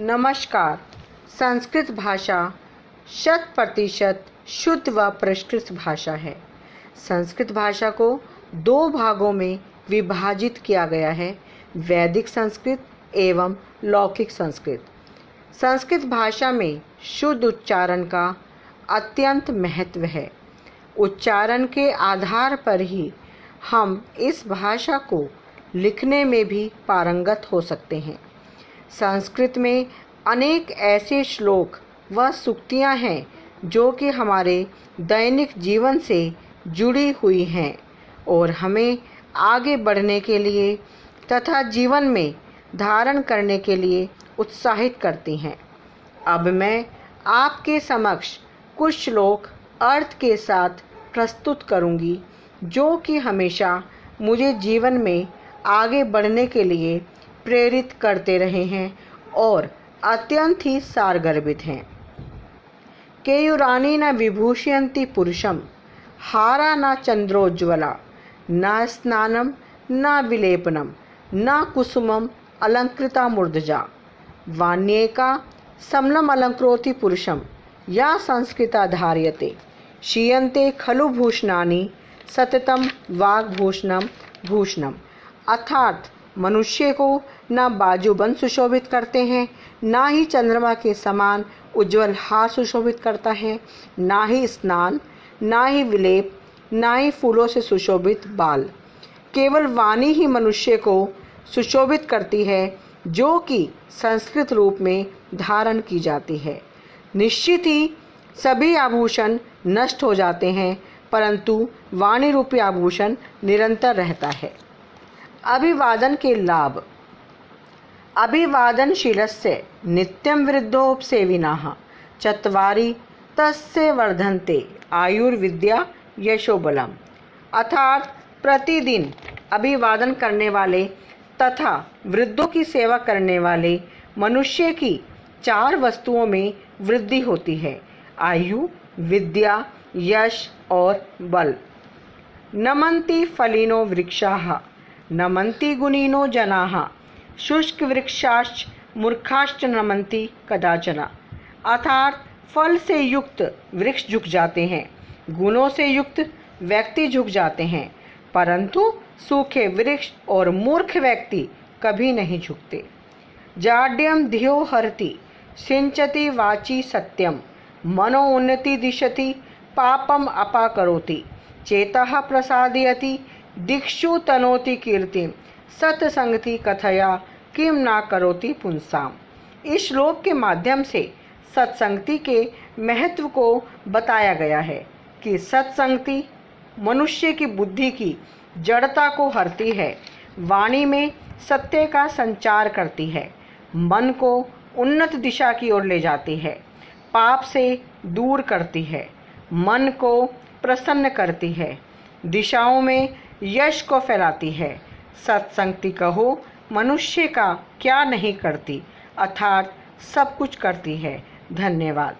नमस्कार। संस्कृत भाषा शत प्रतिशत शुद्ध व परिष्कृत भाषा है। संस्कृत भाषा को दो भागों में विभाजित किया गया है, वैदिक संस्कृत एवं लौकिक संस्कृत। संस्कृत भाषा में शुद्ध उच्चारण का अत्यंत महत्व है। उच्चारण के आधार पर ही हम इस भाषा को लिखने में भी पारंगत हो सकते हैं। संस्कृत में अनेक ऐसे श्लोक व सुक्तियाँ हैं जो कि हमारे दैनिक जीवन से जुड़ी हुई हैं और हमें आगे बढ़ने के लिए तथा जीवन में धारण करने के लिए उत्साहित करती हैं। अब मैं आपके समक्ष कुछ श्लोक अर्थ के साथ प्रस्तुत करूँगी, जो कि हमेशा मुझे जीवन में आगे बढ़ने के लिए प्रेरित करते रहे हैं और अत्यंत ही सारगर्भित हैं। केयुरानी न विभूषयंती पुरुषम, हारा न चंद्रोज्वला न स्नानम, न विलेपनम, न कुसुमम अलंकृता मूर्धजा वाण्येका समलम अलंकृति पुरुषम, या संस्कृता धार्यते शीयन्ते खलु भूषणानि, सततम वाग्भूषणम, भूषणम, अर्थात मनुष्य को न बाजूबंद सुशोभित करते हैं, ना ही चंद्रमा के समान उज्जवल हार सुशोभित करता है, ना ही स्नान, ना ही विलेप, ना ही फूलों से सुशोभित बाल। केवल वाणी ही मनुष्य को सुशोभित करती है, जो कि संस्कृत रूप में धारण की जाती है। निश्चित ही सभी आभूषण नष्ट हो जाते हैं, परंतु वाणी रूपी आभूषण निरंतर रहता है। अभिवादन के लाभ। अभिवादनशीलस्य नित्यं वृद्धोपसेविनाः। चत्वारि, तस्य वर्धन्ते आयुर्विद्या यशोबलम। अर्थात प्रतिदिन अभिवादन करने वाले तथा वृद्धों की सेवा करने वाले मनुष्य की चार वस्तुओं में वृद्धि होती है। आयु, विद्या, यश और बल। नमंती फलिनो वृक्षा। नमंती गुणिनो जना। शुष्क वृक्षाश्च मूर्खाश्च नमंती कदाचना। अर्थात फल से युक्त वृक्ष झुक जाते हैं, गुणों से युक्त व्यक्ति झुक जाते हैं, परंतु सूखे वृक्ष और मूर्ख व्यक्ति कभी नहीं झुकते। जाड्यम धियो हरति, सिंचति वाची सत्यम मनो उन्नति दिशति पापम अपाकरोति, चेता प्रसादयति दिक्षु तनोति कीर्ति, सतसंगति कथया किम ना करोति पुंसाम इस श्लोक के माध्यम से सत्संगति के महत्व को बताया गया है कि सत्संगति मनुष्य की बुद्धि की जड़ता को हरती है, वाणी में सत्य का संचार करती है, मन को उन्नत दिशा की ओर ले जाती है, पाप से दूर करती है, मन को प्रसन्न करती है, दिशाओं में यश को फैलाती है। सत्संगति कहो, मनुष्य का क्या नहीं करती, अर्थात सब कुछ करती है। धन्यवाद।